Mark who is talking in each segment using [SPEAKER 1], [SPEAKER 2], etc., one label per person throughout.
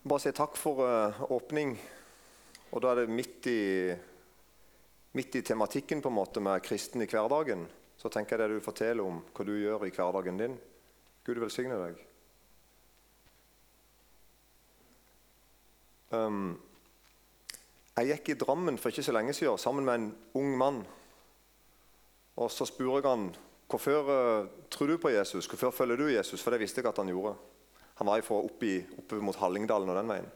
[SPEAKER 1] Bare si takk for uh, åpning. Og da er det midt i, midt i tematikken på en måte med kristen i hverdagen. Så tenker jeg det du forteller om hva du gjør i hverdagen din. Gud velsigne deg. Um, jeg gikk i Drammen for ikke så lenge siden sammen med en ung mann. Og Så spurte jeg han hvorfor uh, tror du på Jesus, hvorfor følger du Jesus, for det visste jeg at han gjorde. Han var fra oppe, oppe mot Hallingdalen og den veien.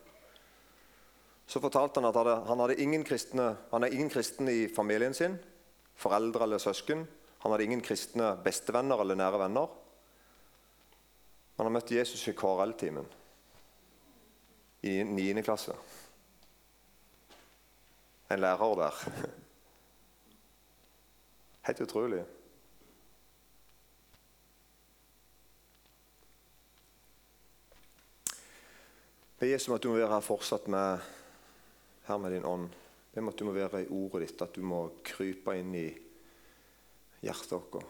[SPEAKER 1] Så fortalte han at han hadde, han hadde ingen kristne, han er ingen kristne i familien sin. Foreldre eller søsken. Han hadde ingen kristne bestevenner eller nære venner. Han har møtt Jesus i KRL-timen i 9. klasse. En lærer der. Helt utrolig. Jesus om at du må være her fortsatt med, her med din ånd. Be om at du må være i ordet ditt, at du må krype inn i hjertet vårt.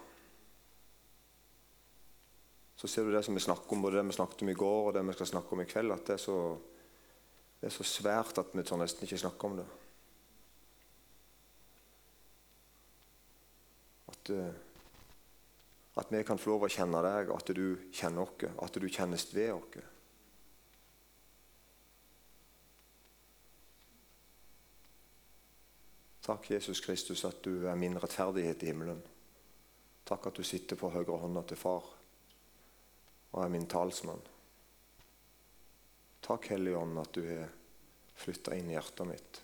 [SPEAKER 1] Så ser du det som vi snakker om, både det vi snakket om i går og det vi skal snakke om i kveld, at det er så, det er så svært at vi tør nesten ikke snakke om det. At, eh, at vi kan få lov å kjenne deg, at du kjenner oss, at du kjennes ved oss. Takk, Jesus Kristus, at du er min rettferdighet i himmelen. Takk at du sitter på høyre hånda til far og er min talsmann. Takk, Hellige Ånd, at du har flytta inn i hjertet mitt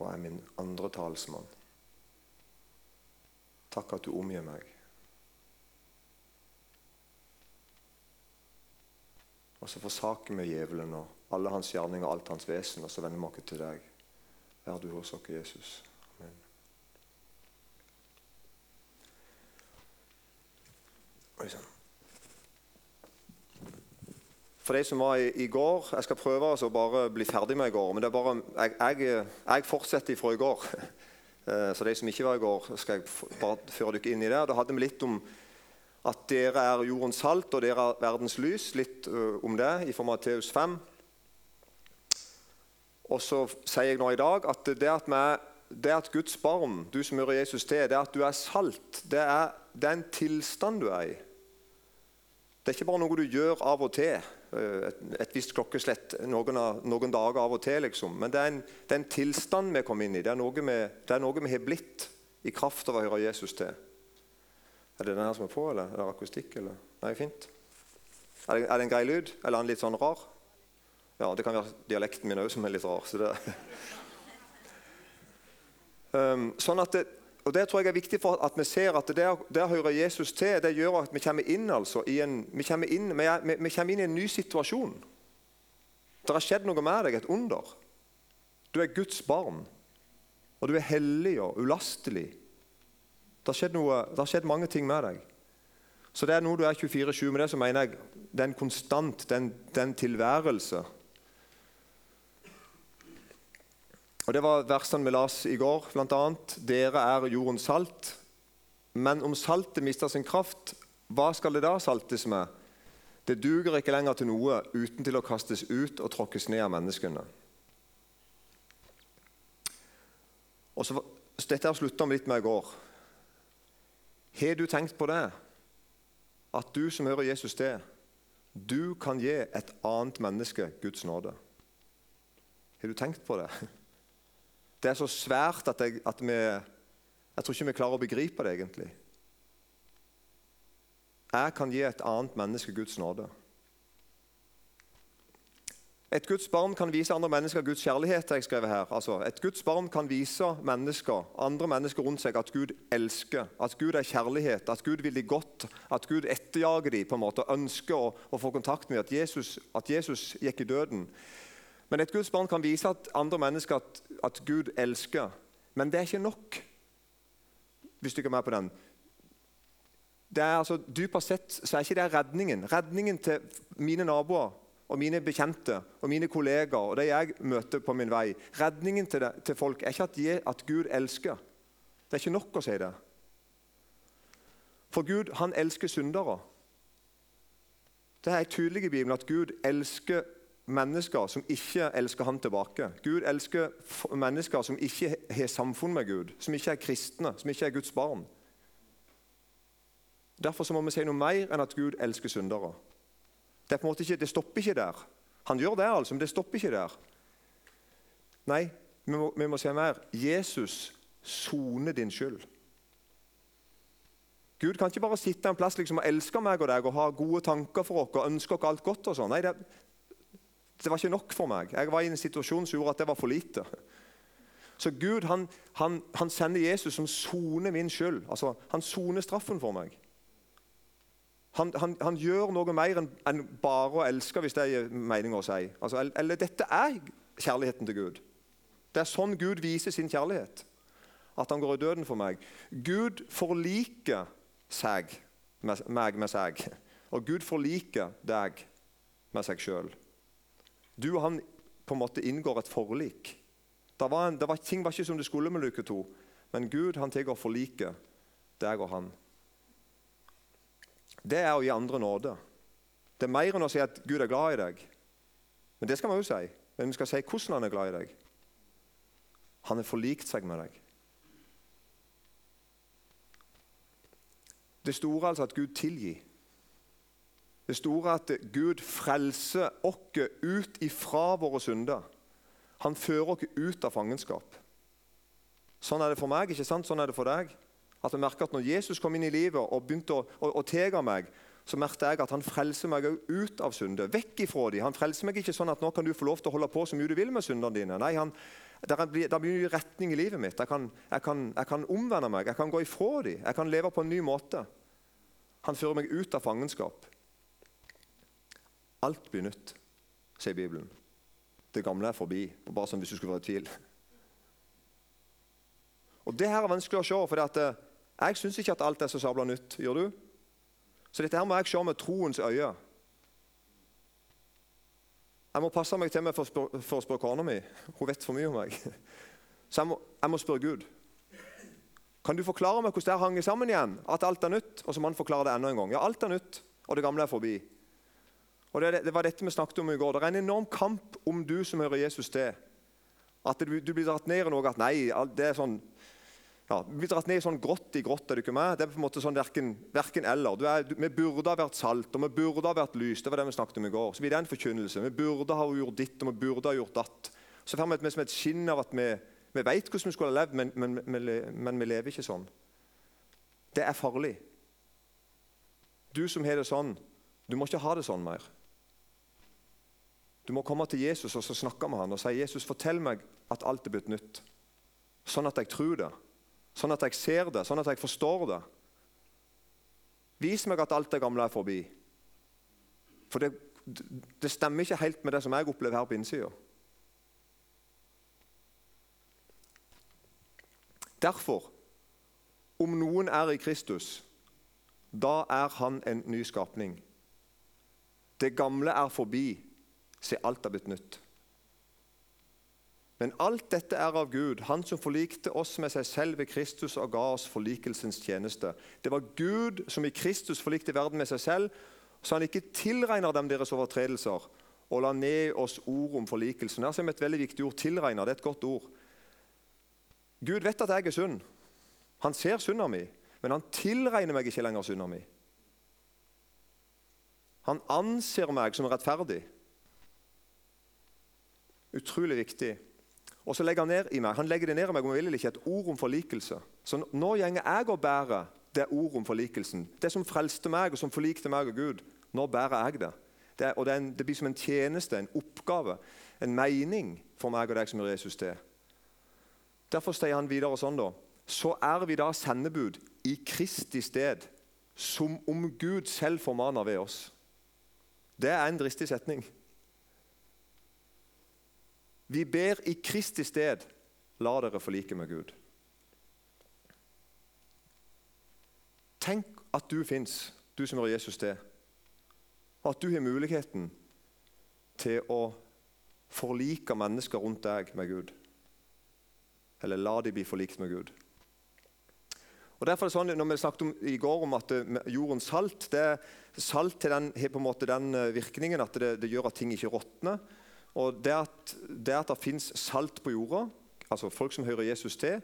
[SPEAKER 1] og er min andre talsmann. Takk at du omgir meg. Og så forsaker vi djevelen og alle hans gjerninger og alt hans vesen, og så vender vi oss til deg. Er du hos oss, Jesus. Amen. Oi sann. For de som var i, i, går Jeg skal prøve altså å bare bli ferdig med i går. Men bare, jeg, jeg, jeg fortsetter fra i går. Eh, så de som ikke var i går, skal jeg bare føre dere inn i det. Da hadde vi litt om at dere er jordens salt og dere er verdens lys. Litt uh, om det i Matteus 5. Og så sier jeg nå i dag at det at, vi, det at Guds barn, du som hører Jesus til, det at du er salt, det er, det er en tilstand du er i. Det er ikke bare noe du gjør av og til, eh, et, et visst klokkeslett noen, noen, dager av og til, liksom. men det er, en, det er en tilstand vi kommer inn i. Det er, noe vi, har blitt i kraft av å høre Jesus til. Er det den her som er på, eller er det akustikk? eller? Nei, fint. Er det, er det en grei lyd, eller er den litt sånn rar? Ja, Det kan være dialekten min òg som er litt rar. Så det. Um, sånn at det, og Det tror jeg er viktig for at vi ser at det, der å høre Jesus til, det gjør at vi kommer inn, altså, i, en, vi kommer inn, vi, vi, kommer inn i en ny situasjon. Det har skjedd noe med deg, et under. Du er Guds barn, og du er hellig og ulastelig. Det har skjedd, noe, det har skjedd mange ting med deg. Så det er noe du er 24-7 med det, så mener jeg det er en konstant, den, den tilværelse Og Det var versene vi las i går, bl.a. Dere er jordens salt. Men om saltet mister sin kraft, hva skal det da saltes med? Det duger ikke lenger til noe uten til å kastes ut og tråkkes ned av menneskene. Og så, så Dette har slutta litt med i går. Har du tenkt på det? At du som hører Jesus til, du kan gi et annet menneske Guds nåde. Har du tenkt på det? Det er så svært at, jeg, at vi Jeg tror ikke vi klarer å begripe det egentlig. Jeg kan gi et annet menneske Guds nåde. Et Guds barn kan vise andre mennesker Guds kjærlighet. jeg skrevet her. Altså, et Guds barn kan vise mennesker, andre mennesker rundt seg at Gud elsker, at Gud er kjærlighet, at Gud vil de godt, at Gud etterjager dem på en måte, ønsker å, å få kontakt med at at Jesus gikk i døden. Men et Guds barn kan vise at andre mennesker at, at Gud elsker. Men det er ikke nok, hvis du ikke er med på den. Det er altså, Dypest sett så er ikke det redningen. Redningen til mine naboer og mine bekjente og mine kollegaer og det jeg møter på min vei Redningen til, det, til folk er ikke at, de, at Gud elsker. Det er ikke nok å si det. For Gud han elsker syndere. Det er tydelig i Bibelen at Gud elsker mennesker som ikke elsker han tilbake. Gud elsker mennesker som ikke har samfunn med Gud, som ikke er kristne, som ikke er Guds barn. Derfor må vi si noe mer enn at Gud elsker syndere. Det, ikke, det stopper ikke der. Han gjør det, altså, men det stopper ikke der. Nei, vi må, vi må si mer. Jesus soner din skyld. Gud kan ikke bare sitte en plass liksom, og elske meg og deg og ha gode tanker for oss og ønske oss alt godt. og sånn. Nei, det, det, var ikke nok for meg. Jeg var i en situasjon som gjorde at det var for lite. Så Gud han, han, han sender Jesus som soner min skyld. Altså, Han soner straffen for meg. Han, han, gjør noe mer enn en bare å elske, hvis det er meninga å si. Altså, eller dette er kjærligheten til Gud. Det er sånn Gud viser sin kjærlighet. At han går i døden for meg. Gud forliker seg, meg med seg. Og Gud forliker deg med seg sjøl. Du og han på en måte inngår et forlik. Var en, var, ting var ikke som det skulle med luke 2, men Gud han tar forliket, deg og han. Det er å gi andre nåde. Det er mer enn å si at Gud er glad i deg. Men det skal vi òg si. Men vi skal si hvordan han er glad i deg. Han har forlikt seg med deg. Det store altså at Gud tilgir. Det store at Gud frelser oss ut ifra våre synder. Han fører oss ut av fangenskap. Sånn er det for meg, ikke sant? Sånn er det for deg. At jeg merker at Når Jesus kom inn i livet og begynte å, å, å tega meg, så merket jeg at han frelser meg ut av synder. Vekk ifra dem. Han frelser meg ikke sånn at nå kan du få lov til å holde på så mye du vil med syndene dine. Nei, han, der blir retning i livet mitt. Jeg kan, jeg, kan, jeg kan, omvende meg, jeg kan gå ifra dem. Jeg kan leve på en ny måte. Han fører meg ut av fangenskap. Alt blir nytt, sier Bibelen. Det gamle er forbi. Bare sånn hvis du skulle være i tvil. Og Det her er vanskelig å se. for eh, jeg syns ikke at alt er så sabla nytt. Gjør du? Så dette her må jeg se med troens øye. Jeg må passe meg til meg for, å spørre kona mi. Hun vet for mye om meg. Så jeg må, jeg må, spørre Gud. Kan du forklare meg hvordan det hang sammen igjen? At alt er nytt? Og så må han forklare det enda en gang. Ja, alt er nytt, og det gamle er forbi. Og Det, det var dette vi snakket om i går. Det er en enorm kamp om du som hører Jesus til. At du, du blir dratt ned i noe at nei, det er sånn ja, Vi blir dratt ned i sånn grått i grått. er du ikke med? Det er på en måte sånn verken, eller. Er, vi burde ha vært salt, og vi burde ha vært lys. Det var det vi snakket om i går. Så blir det en forkynnelse. Vi burde ha gjort ditt, og vi burde ha gjort datt. Så får vi som et skinn av at vi, vi vet hvordan vi skulle ha levd, men, men, men, men, vi lever ikke sånn. Det er farlig. Du som har det sånn, du må ikke ha det sånn mer. Du må komme til Jesus og så snakke med han og si Jesus, fortell meg at alt er blitt nytt. Sånn at jeg tror det. Sånn at jeg ser det, sånn at jeg forstår det. Vis meg at alt det gamle er forbi. For det, det stemmer ikke helt med det som jeg opplever her på innsida. Derfor, om noen er i Kristus, da er han en ny skapning. Det gamle er forbi. Se, alt har blitt nytt. Men alt dette er av Gud, Han som forlikte oss med seg selv ved Kristus og ga oss forlikelsens tjeneste. Det var Gud som i Kristus forlikte verden med seg selv, så han ikke tilregner dem deres overtredelser og la ned oss ord om forlikelsen. Her ser vi et veldig viktig ord. Tilregner. Det er et godt ord. Gud vet at jeg er synd. Han ser synda mi, men han tilregner meg ikke lenger synda mi. Han anser meg som rettferdig. Utrolig viktig. Og så legger Han ned i meg, han legger det ned i meg om jeg vil ikke, et ord om forlikelse. Så nå gjenger jeg og bærer det ordet om forlikelsen. Det som frelste meg og som forlikte meg og Gud. Nå bærer jeg det. Det, og det, en, det, blir som en tjeneste, en oppgave, en mening for meg og deg som er Jesus til. Derfor sier han videre sånn, da. Så er vi da sendebud i Kristi sted, som om Gud selv formaner ved oss. Det er en dristig setning. Vi ber i Kristi sted, la dere forlike med Gud. Tenk at du fins, du som hører Jesus til. Og at du har muligheten til å forlike mennesker rundt deg med Gud. Eller la de bli forlikt med Gud. Og derfor er det sånn, når vi snakket om, i går om at eh, jordens salt det er Salt til den, på en måte den eh, virkningen at det, det gjør at ting ikke råtner. Og det at det, at det fins salt på jorda, altså folk som hører Jesus til,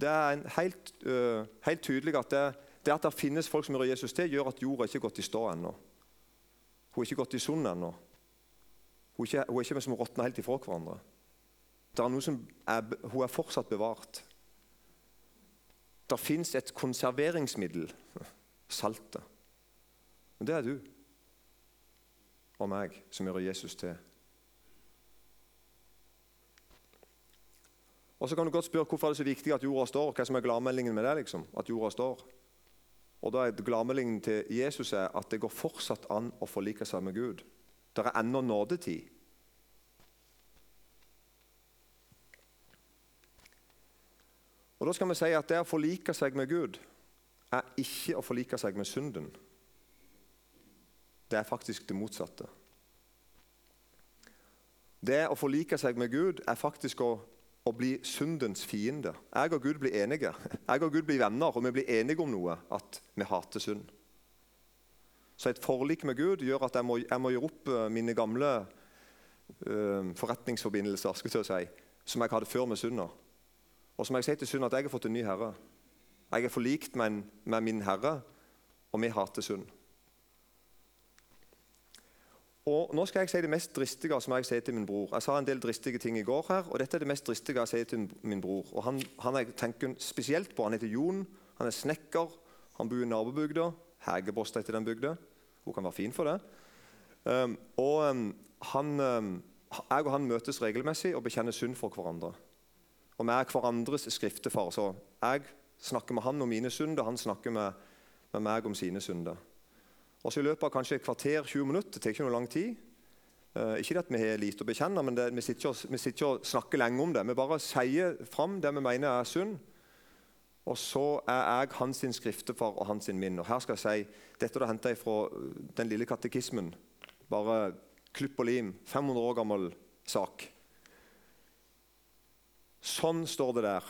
[SPEAKER 1] det er helt, uh, helt, tydelig at det, det, at det finnes folk som hører Jesus til, gjør at jorda ikke er gått i stå ennå. Hun er ikke gått i sund ennå. Hun er ikke, hun er ikke som råtner helt ifra hverandre. Det er noe er, hun er fortsatt bevart. Det fins et konserveringsmiddel saltet. Men det er du og meg som gjør Jesus til. Og så kan du godt spørre Hvorfor er det så viktig at jorda står? Hva som er gladmeldingen med det? liksom? At jorda står? Og da er Gladmeldingen til Jesus er at det går fortsatt an å forlike seg med Gud. Det er ennå nådetid. Og da skal vi si at Det å forlike seg med Gud er ikke å forlike seg med synden. Det er faktisk det motsatte. Det å forlike seg med Gud er faktisk å, å bli syndens fiende. Jeg og Gud blir enige. Jeg og Gud blir venner, og vi blir enige om noe at vi hater synd. Så et forlik med Gud gjør at jeg må, jeg må gjøre opp eh, mine gamle uh, forretningsforbindelser skal jeg si, som jeg hadde før med synda. Og som jeg sier til synd, at jeg har fått en ny herre. Jeg er forlikt med, med min herre, og vi hater synd. Og Nå skal jeg si det mest dristige som jeg sier til min bror. Jeg sa en del dristige ting i går, her, og dette er det mest dristige jeg sier til min bror. Og Han, han jeg tenker spesielt på. Han heter Jon, han er snekker, han bor i nabobygda. Hegebost heter den bygda. Hun kan være fin for det. Um, og um, han, um, Jeg og han møtes regelmessig og bekjenner synd for hverandre. Og vi er hverandres skriftefar. Så jeg snakker med han om mine synder, han snakker med, med meg om sine synder. Og så I løpet av kanskje et kvarter 20 minutter det tar ikke noe lang tid. Eh, ikke at vi har lite å bekjenne, men det, vi, sitter og, vi, sitter og, snakker lenge om det. Vi bare sier fram det vi mener er synd. Og så er jeg hans skriftefar og hans min. Og her skal jeg si, Dette er henta fra den lille katekismen. Bare klipp og lim. 500 år gammel sak. Sånn står det der.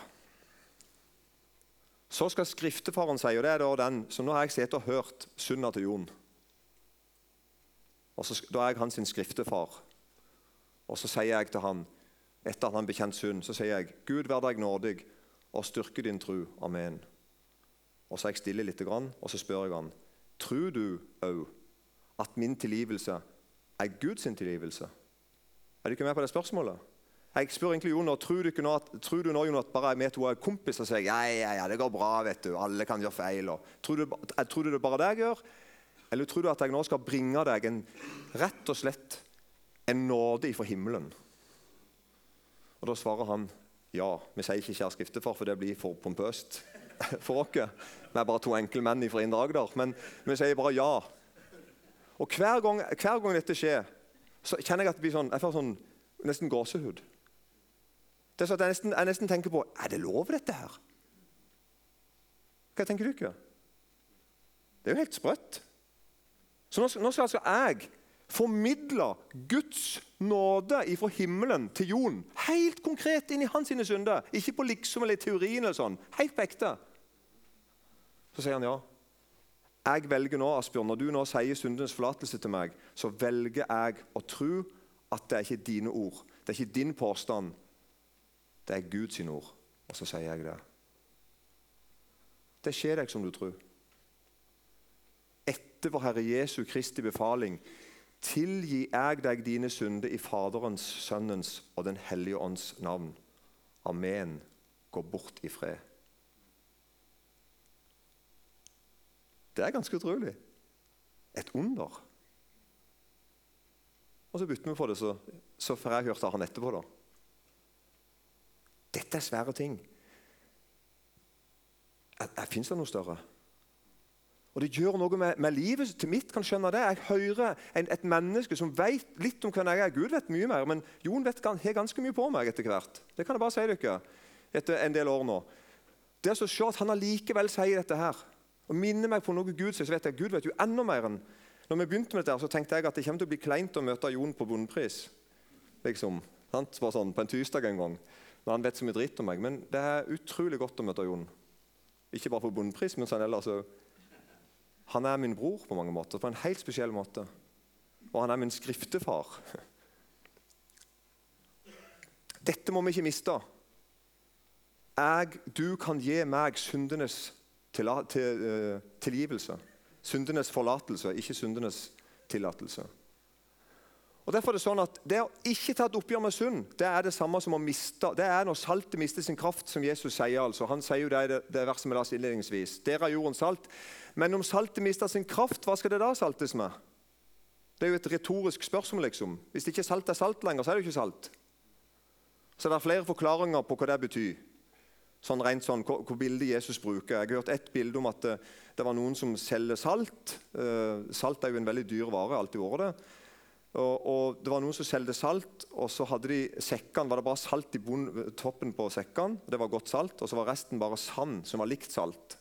[SPEAKER 1] Så skal skriftefaren si, og det er da den som nå har jeg sittet og hørt synda til Jon. Og så, Da er jeg hans skriftefar. Og så sier jeg til han, etter at han bekjent synd, så sier jeg, Gud vær deg nådig og styrke din tru. Amen. Og så er jeg stille litt, og så spør jeg han, tror du òg at min tilgivelse er Guds tilgivelse? Er du ikke med på det spørsmålet? Jeg spør egentlig Jon, tror du, nå at, tror du nå Jon, at bare vi to er kompiser sier sier ja, ja, ja, det går bra, vet du, alle kan gjøre feil? Og, tror, du, tror du det bare det jeg gjør? Eller tror du at jeg nå skal bringe deg en, rett og slett en nåde ifra himmelen? Og Da svarer han ja. Vi sier ikke 'kjære skriftefar', for det blir for pompøst for oss. Vi er bare to enkle menn fra Indre Agder. Men vi sier bare ja. Og hver gang, hver gang, dette skjer, så kjenner jeg at det blir sånn, jeg får sånn nesten gåsehud. Det er sånn at jeg nesten, jeg nesten tenker på Er det lov, dette her? Hva tenker du ikke? Det er jo helt sprøtt. Så nå, skal altså jeg formidle Guds nåde fra himmelen til Jon. Helt konkret inn i hans synder. Ikke på liksom eller i teorien. eller sånn. Helt på ekte. Så sier han ja. Jeg velger nå, Asbjørn, Når du nå sier syndens forlatelse til meg, så velger jeg å tro at det er ikke dine ord. Det er ikke din påstand. Det er Guds ord. Og så sier jeg det. Det skjer deg som du tror etter vår Herre Jesu Kristi befaling tilgi jeg deg dine synder i Faderens, Sønnens og Den hellige ånds navn. Amen. Gå bort i fred. Det er ganske utrolig. Et under. Og så bytter vi på det, så, så får jeg hørt av han etterpå. da. Dette er svære ting. Fins det noe større? Og det gjør noe med, med, livet til mitt. kan skjønne det. Jeg hører en, et menneske som vet litt om hvem jeg er. Gud vet mye mer, men Jon vet, har ganske mye på meg etter hvert. Det kan jeg bare si dere etter en del år nå. Det å se at han allikevel sier dette her, og minner meg på noe Gud sier, så vet jeg Gud vet jo enda mer enn Når vi begynte med dette, så tenkte jeg at det kommer til å bli kleint å møte Jon på Bondepris. Liksom, sant? Bare sånn, på en tirsdag en gang. Når han vet så mye dritt om meg. Men det er utrolig godt å møte Jon. Ikke bare på Bondepris, men sånn ellers så Han er min bror på mange måter, på en helt spesiell måte. Og han er min skriftefar. Dette må vi ikke miste. Jeg, du kan gi meg syndenes uh, tilgivelse. Syndenes forlatelse, ikke syndenes tillatelse. Og derfor er Det sånn at det å ikke ta et oppgjør med synd det er det samme som å miste, det er når saltet mister sin kraft, som Jesus sier. altså. Han sier jo det i det, det verset vi leste innledningsvis. Der er jorden salt. Men om saltet mister sin kraft, hva skal det da saltes med? Det er jo et retorisk spørsmål. liksom. Hvis det ikke salt er salt lenger, så er det jo ikke salt. Så det er flere forklaringer på hva det betyr. Sånn rent sånn, Hvor bildet Jesus bruker. Jeg har hørt et bilde om at det, det var noen som selger salt. Uh, salt er jo en veldig dyr vare. alltid vært det. Og, og, Det var noen som solgte salt, og så hadde de sekkene, var det bare salt i toppen på sekkene. Det var godt salt, og så var resten bare sand som var likt salt.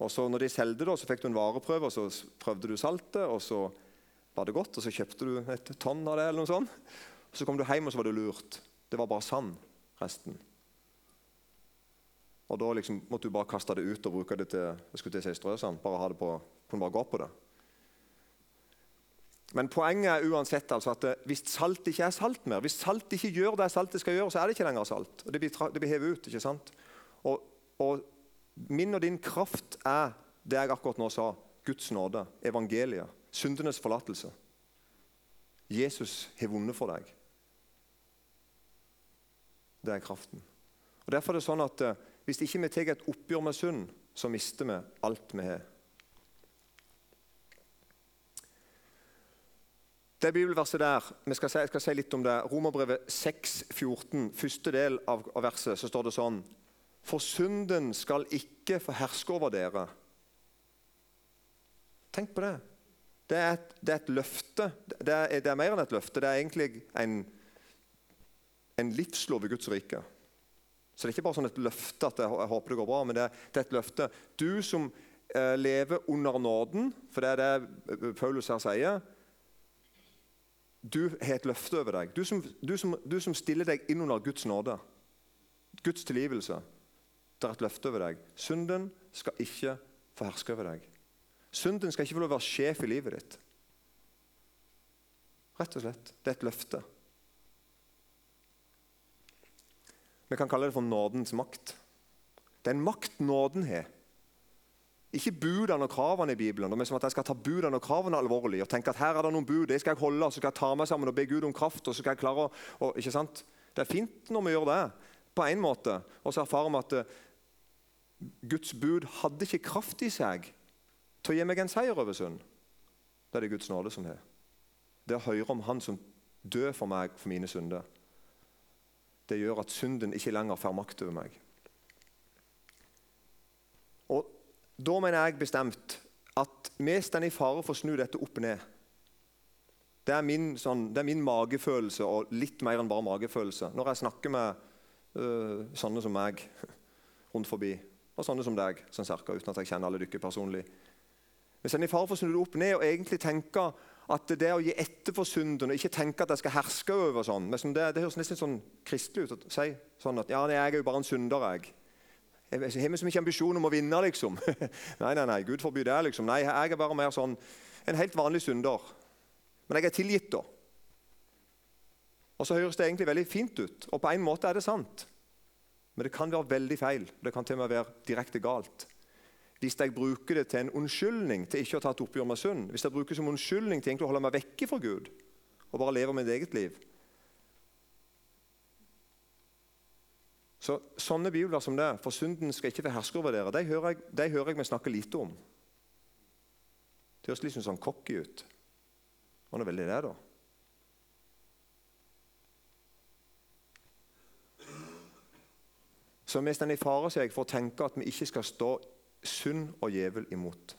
[SPEAKER 1] Og så når de det, så fikk du en vareprøve, og så prøvde du saltet. og så var det godt, og så kjøpte du et tonn av det. eller noe sånt. Så kom du hjem, og så var det lurt. Det var bare sand, resten. Og Da liksom måtte du bare kaste det ut og bruke det til jeg skulle til å si strøsand. Bare ha det på, kunne bare gå på det. Men poenget er uansett altså at hvis salt ikke er salt mer, hvis salt ikke gjør det saltet skal gjøre, så er det ikke lenger salt. Og Det blir, det blir hevet ut. ikke sant? Og, og min og din kraft er det jeg akkurat nå sa. Guds nåde, evangeliet, syndenes forlatelse. Jesus har vunnet for deg. Det er kraften. Og Derfor er det sånn at hvis ikke vi tar et oppgjør med synd, så mister vi alt vi har. Det bibelverset der, skal si, Jeg skal si litt om det. Romerbrevet 6, 14, første del av, av verset, så står det sånn For synden skal ikke få herske over dere. Tenk på det. Det er et, det er et løfte. Det er, det er, mer enn et løfte. Det er egentlig en, en livslov i Guds rike. Så det er ikke bare sånn et løfte at jeg, jeg håper det går bra, men det, det er et løfte. Du som eh, lever under nåden, for det er det Paulus her sier du har et løfte over deg. Du som, du, som, du som, stiller deg inn under Guds nåde, Guds tilgivelse. Det er et løfte over deg. Synden skal ikke få herske over deg. Synden skal ikke få lov å være sjef i livet ditt. Rett og slett. Det er et løfte. Vi kan kalle det for nådens makt. Det er en makt nåden har. Ikke budene og kravene i Bibelen. Er som at Jeg skal ta budene og kravene alvorlig og tenke at her er det noen bud, det skal jeg holde, og så skal jeg ta meg sammen og be Gud om kraft. og så skal jeg klare å, og, ikke sant? Det er fint når vi gjør det, på en måte. Og så erfarer vi at uh, Guds bud hadde ikke kraft i seg til å gi meg en seier over synd. Det er det Guds nåde som har. Det å høre om Han som dør for meg for mine synder, det gjør at synden ikke lenger får makt over meg. Og da mener jeg bestemt at vi står i fare for å snu dette opp ned. Det er, min, sånn, det er min magefølelse, og litt mer enn bare magefølelse, når jeg snakker med øh, sånne som meg rundt forbi, og sånne som deg, sånn cirka, uten at jeg kjenner alle dere personlig. Vi står i fare for å snu det opp ned og egentlig tenke at det å gi etter for synden og ikke tenke at jeg skal herske over sånn, det, det høres nesten sånn kristelig ut å si sånn at ja, jeg er jo bare en synder. jeg. Jeg har vi så mye ambisjon om å vinne, liksom. nei, nei, nei, Gud forby det. liksom. Nei, Jeg er bare mer sånn en helt vanlig synder. Men jeg er tilgitt, da. Og så høres det egentlig veldig fint ut, og på en måte er det sant. Men det kan være veldig feil. Det kan til og med være direkte galt. Hvis jeg bruker det til en unnskyldning til ikke å ta et oppgjør med synd, hvis jeg bruker det som unnskyldning til egentlig å holde meg vekke fra Gud og bare leve mitt eget liv, Så Sånne bibler som det, for synden skal ikke få herske over dere, de hører, jeg, de hører jeg vi snakker lite om. Det høres litt sånn cocky ut. Hva er veldig det, da? Så vi står i fare seg for å tenke at vi ikke skal stå synd og djevel imot.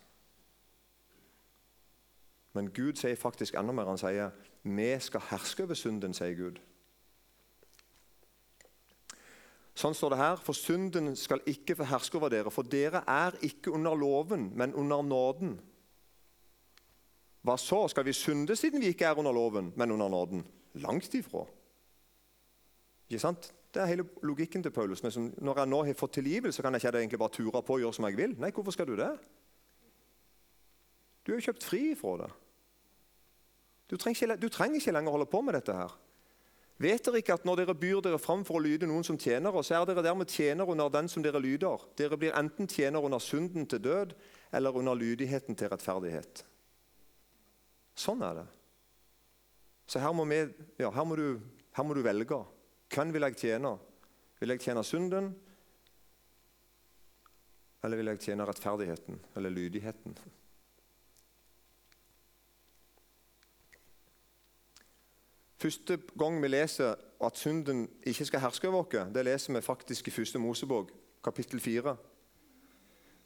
[SPEAKER 1] Men Gud sier faktisk enda mer. Han sier vi skal herske over synden, sier Gud. Sånn står det her. For synden skal ikke få herske over dere, for dere er ikke under loven, men under nåden. Hva så? Skal vi synde siden vi ikke er under loven, men under nåden? Langt ifra. Ikke sant? Det er hele logikken til Paulus. Men når jeg nå har fått tilgivelse, kan jeg ikke egentlig bare ture på og gjøre som jeg vil. Nei, hvorfor skal du det? Du er jo kjøpt fri fra det. Du trenger, ikke, du trenger ikke lenger holde på med dette her. Vet dere ikke at når dere byr dere fram for å lyde noen som tjenere, så er dere dermed tjenere under den som dere lyder? Dere blir enten tjenere under synden til død eller under lydigheten til rettferdighet. Sånn er det. Så her må, vi, ja, her må, du, her må du velge. Hvem vil jeg tjene? Vil jeg tjene synden? Eller vil jeg tjene rettferdigheten eller lydigheten? Første gang vi leser at synden ikke skal herske over oss, det leser vi faktisk i første Mosebok, kapittel 4.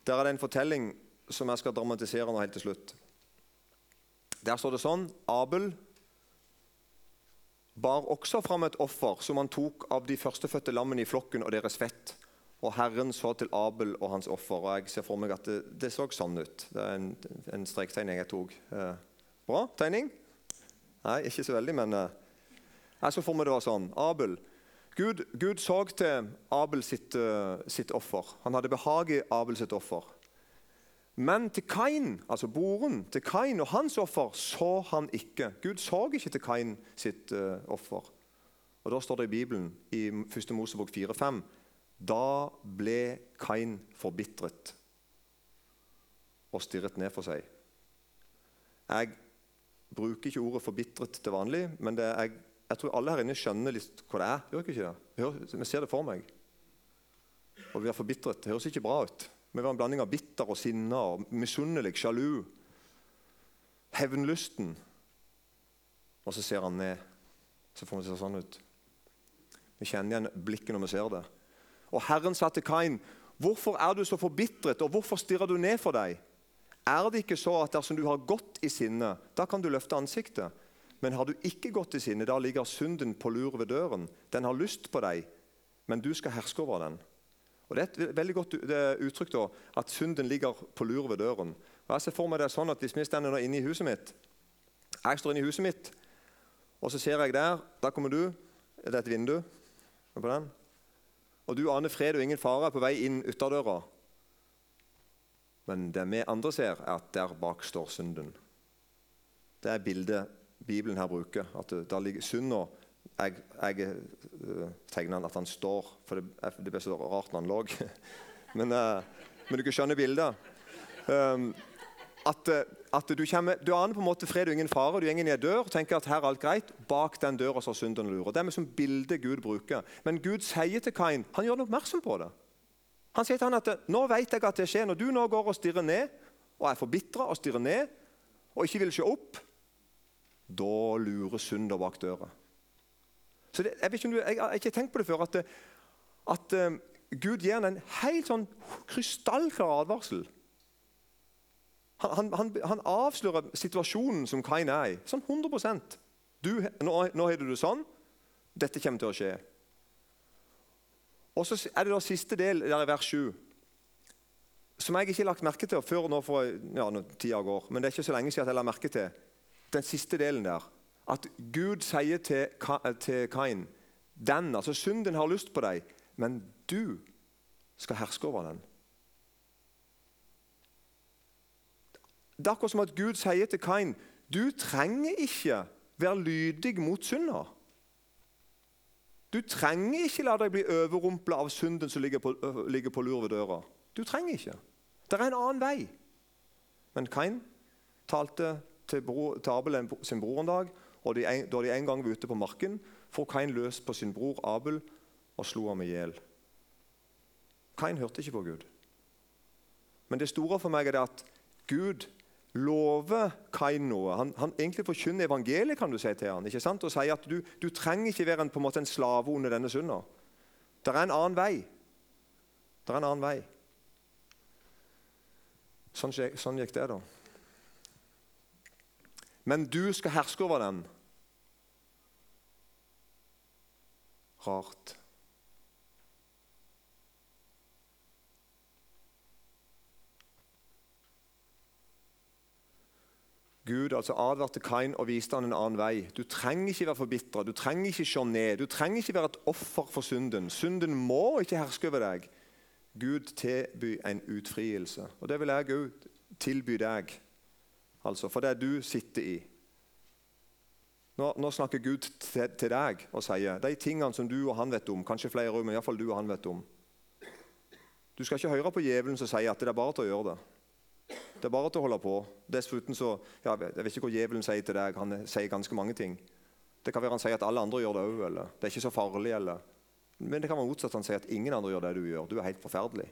[SPEAKER 1] Der er det en fortelling som jeg skal dramatisere nå helt til slutt. Der står det sånn Abel bar også fram et offer som han tok av de førstefødte lammene i flokken og deres fett. Og Herren så til Abel og hans offer. og Jeg ser for meg at det, det så sånn ut. Det er en, en strektegning jeg tok. Eh, bra tegning? Nei, ikke så veldig, men eh, jeg så for meg det var sånn. Abel. Gud, Gud så til Abel sitt, uh, sitt, offer. Han hadde behag i Abel sitt offer. Men til Kain, altså broren til Kain og hans offer, så han ikke. Gud så ikke til Kain sitt uh, offer. Og Da står det i Bibelen i 1. Mosebok 4-5 Da ble Kain forbitret og stirret ned for seg. Jeg bruker ikke ordet 'forbitret' til vanlig, men det er jeg tror alle her inne skjønner litt hva det er. Gjør ikke det? Vi ser det for meg. Og vi er forbitret. Det høres ikke bra ut. Vi var en blanding av bitter og sinna og misunnelig, sjalu. Hevnlysten. Og så ser han ned. Så får vi se sånn ut. Vi kjenner igjen blikket når vi ser det. Og Herren sa til Kain, 'Hvorfor er du så forbitret, og hvorfor stirrer du ned for deg?' Er det ikke så at dersom du har gått i sinne, da kan du løfte ansiktet? Men har du ikke gått i sinne, da ligger synden på lur ved døren. Den har lyst på deg, men du skal herske over den. Og Det er et veldig godt uttrykk da, at synden ligger på lur ved døren. Og jeg ser for meg det sånn at Hvis vi står inne i huset mitt Jeg står inne i huset mitt, og så ser jeg der Der kommer du. Det er et vindu på den. Og du aner fred og ingen fare på vei inn ytterdøra. Men det vi andre ser, er at der bak står synden. Det er bildet Bibelen her bruker. At der ligger synda Jeg, jeg uh, tegner den at han står, for det, det ble så rart når han lå. men, uh, men, kan skjønne bildet. Um, at, at, du, kommer, du aner på en måte fred og ingen fare. Du går en dør og tenker at her er alt greit. Bak den døra står synden lurer. Det er som bilde Gud bruker. Men Gud sier til Kain Han gjør ham oppmerksom på det. Han sier til han at nå vet jeg at det skjer. Når du nå går og stirrer ned, og er forbitra og stirrer ned, og ikke vil se opp, da lurer synder bak døra. Så det, jeg, du, jeg, har ikke tenkt på det før, at, at uh, Gud gir en helt sånn krystallklar advarsel. Han, han, han, avslører situasjonen som Kain er i. Sånn 100% du, nå, nå har du det sånn. Dette kommer til å skje. Og så er det da siste del der i vers 7, som jeg ikke har lagt merke til før nå for ja, tida går. Men det er ikke så lenge siden jeg la merke til den siste delen der. At Gud sier til, til Kain den, altså Synden har lyst på deg, men du skal herske over den. Det er akkurat som at Gud sier til Kain du trenger ikke være lydig mot synda. Du trenger ikke la deg bli overrumpla av synden som ligger på, ligger på lur ved døra. Du trenger ikke. Det er en annen vei. Men Kain talte til, bro, til Abel sin bror en dag, og de en, da de en gang var ute på marken, får Kain løs på sin bror Abel og slo ham i hjel. Kain hørte ikke på Gud. Men det store for meg er at Gud lover Kain noe. Han, han egentlig forkynner evangeliet kan du si til han, ikke sant? og sier at du, du trenger ikke være en, på en, måte en slave under denne synda. Det er en annen vei. Det er en annen vei. Sånn, sånn gikk det, da men du skal herske over den. Rart. Gud altså advarte Kain og viste han en annen vei. Du trenger ikke være forbitra, du trenger ikke se ned, du trenger ikke være et offer for synden. Synden må ikke herske over deg. Gud tilbyr en utfrielse. Og det vil jeg òg tilby deg, altså for det du sitter i. Nå, nå snakker Gud til, til, deg og sier de tingene som du og han vet om. Kanskje flere men fall du og han vet om. Du skal ikke høre på djevelen som sier at det er bare til å gjøre det. Det er bare til å holde på. Dessuten så, ja, Jeg vet ikke hva djevelen sier til deg. Han sier ganske mange ting. Det kan være han sier at alle andre gjør det òg, eller det er ikke så farlig. eller... Men det kan være motsatt. Han sier at ingen andre gjør det du gjør. Du er helt forferdelig.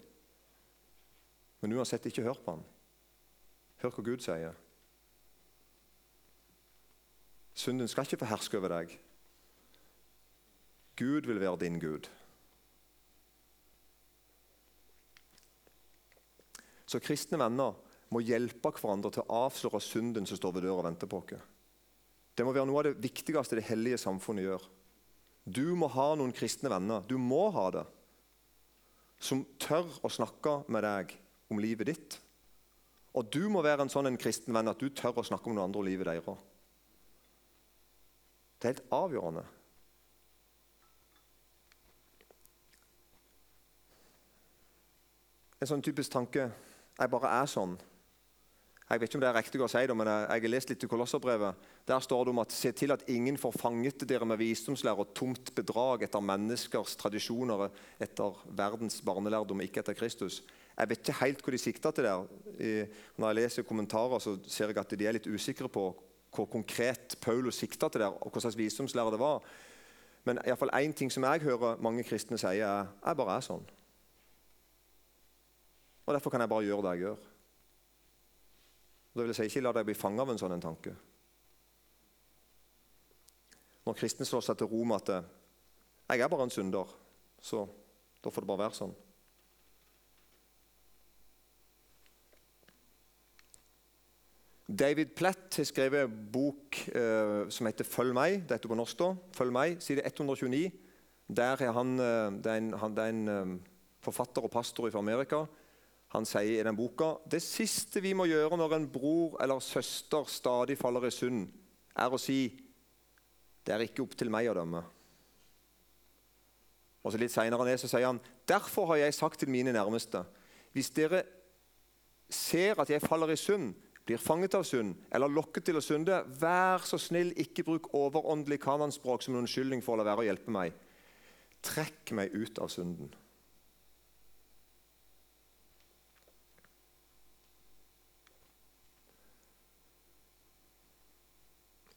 [SPEAKER 1] Men uansett, ikke hør på han. Hør hva Gud sier. Synden skal ikke få herske over deg. Gud vil være din Gud. Så kristne venner må hjelpe hverandre til å avsløre synden som står ved døra og venter på oss. Det må være noe av det viktigste det hellige samfunnet gjør. Du må ha noen kristne venner. Du må ha det. Som tør å snakke med deg om livet ditt. Og du må være en sånn en kristen venn at du tør å snakke om noen andre og livet deres. Det er helt avgjørende. En sånn typisk tanke jeg bare er sånn. Jeg vet ikke om det er riktig å si det, men jeg har lest litt i Kolosserbrevet. Der står det om at se til at ingen får fanget dere med visdomslære og tomt bedrag etter menneskers tradisjoner, etter verdens barnelærdom, ikke etter Kristus. Jeg vet ikke helt hvor de sikter til der. Når jeg leser kommentarer, så ser jeg at de er litt usikre på hvor konkret Paulus sikta til der, og hva slags visdomslære det var. Men én ting som jeg hører mange kristne si, er jeg bare er sånn. Og Derfor kan jeg bare gjøre det jeg gjør. Og det vil si, Ikke la deg bli fanget av en sånn tanke. Når kristne slår seg til ro med at 'jeg er bare en synder', så da får det bare være sånn. David Platt har skrevet en bok eh, som heter 'Følg meg'. Dette på norsk. da. Følg meg, Side 129. Der er han, eh, det er en, han, det er en eh, forfatter og pastor fra Amerika han sier i den boka det siste vi må gjøre når en bror eller søster stadig faller i synd, er å si det er ikke opp til meg å dømme. Og så Litt senere ned så sier han derfor har jeg sagt til mine nærmeste hvis dere ser at jeg faller i synd, blir fanget av synd eller lokket til å synde, vær så snill, ikke bruk overåndelig kananspråk som en unnskyldning for å la være å hjelpe meg. Trekk meg ut av synden.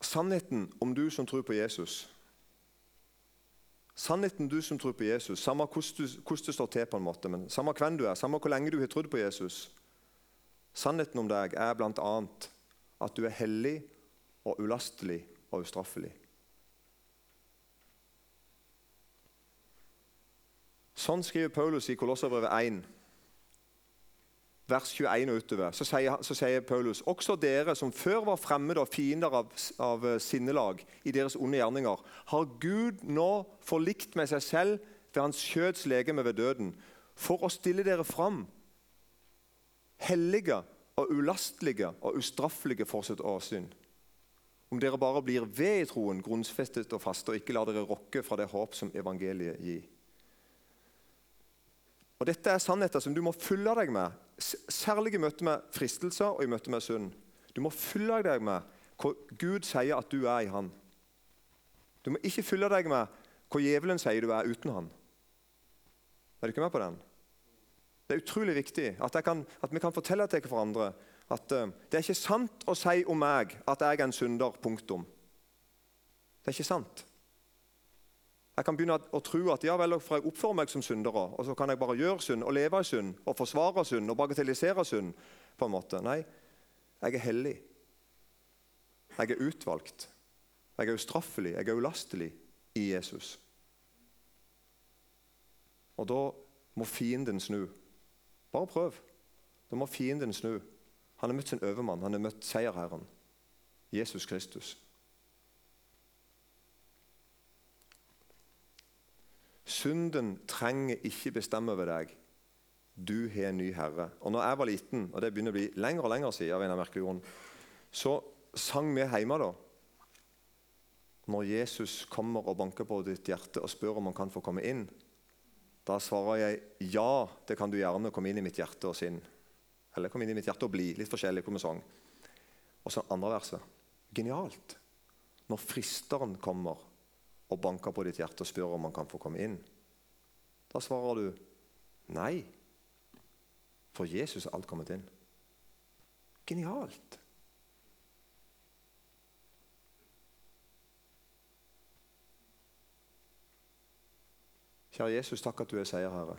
[SPEAKER 1] Sannheten om du som tror på Jesus Sannheten du som tror på Jesus, samme hvordan det står til, på en måte, men samme hvem du er, samme hvor lenge du har trodd på Jesus Sannheten om deg er bl.a. at du er hellig og ulastelig og ustraffelig. Sånn skriver Paulus i Kolosserbrevet 1 vers 21 og utover, så sier, så sier, Paulus også dere som før var fremmede og fiender av, av, eh, sinnelag i deres onde gjerninger, har Gud nå forlikt med seg selv ved hans kjøds legeme ved døden, for å stille dere fram hellige og ulastelige og ustraffelige for sitt åsyn. Om dere bare blir ved i troen, grunnfestet og faste, og ikke lar dere rokke fra det håp som evangeliet gir. Og Dette er sannheter som du må fylle deg med Særlig i møte med fristelser og i møte med synd. Du må fylle deg med hva Gud sier at du er i Han. Du må ikke fylle deg med hva djevelen sier du er uten Han. Er du ikke med på den? Det er utrolig viktig at, kan, at vi kan fortelle til hverandre at uh, det er ikke sant å si om meg at jeg er en synder. Punktum. Det er ikke sant. Jeg kan begynne å tro at ja vel, for jeg oppfører meg som syndere, og så kan jeg bare gjøre synd og leve i synd og forsvare synd og bagatellisere synd. på en måte. Nei, jeg er hellig. Jeg er utvalgt. Jeg er ustraffelig, jeg er ulastelig i Jesus. Og da må fienden snu. Bare prøv. Da må fienden snu. Han har møtt sin overmann, han har møtt seierherren. Jesus Kristus. Synden trenger ikke bestemme over deg. Du har en ny herre. Og når jeg var liten, og det begynner å bli lenger og lenger siden, av en av merkelige grunn, så sang vi hjemme da. Når Jesus kommer og banker på ditt hjerte og spør om han kan få komme inn, da svarer jeg ja, det kan du gjerne komme inn i mitt hjerte og sinn. Eller komme inn i mitt hjerte og bli. Litt forskjellig hvor vi. Og så andre verset. Genialt. Når fristeren kommer og banker på ditt hjerte og spør om han kan få komme inn, da svarer du nei. For Jesus er alt kommet inn. Genialt. Kjære Jesus, takk at du er seierherre.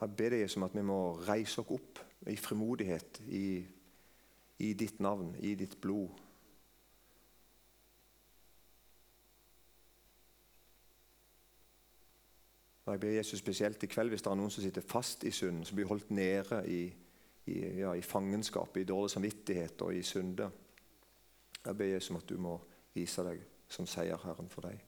[SPEAKER 1] Jeg ber deg om at vi må reise oss opp i frimodighet i, i ditt navn, i ditt blod. Og Jeg ber Jesus spesielt i kveld hvis det er noen som sitter fast i synd, som blir holdt nede i, i, ja, i fangenskap, i dårlig samvittighet og i synder. Jeg ber Jesus om at du må vise deg som seierherren for deg.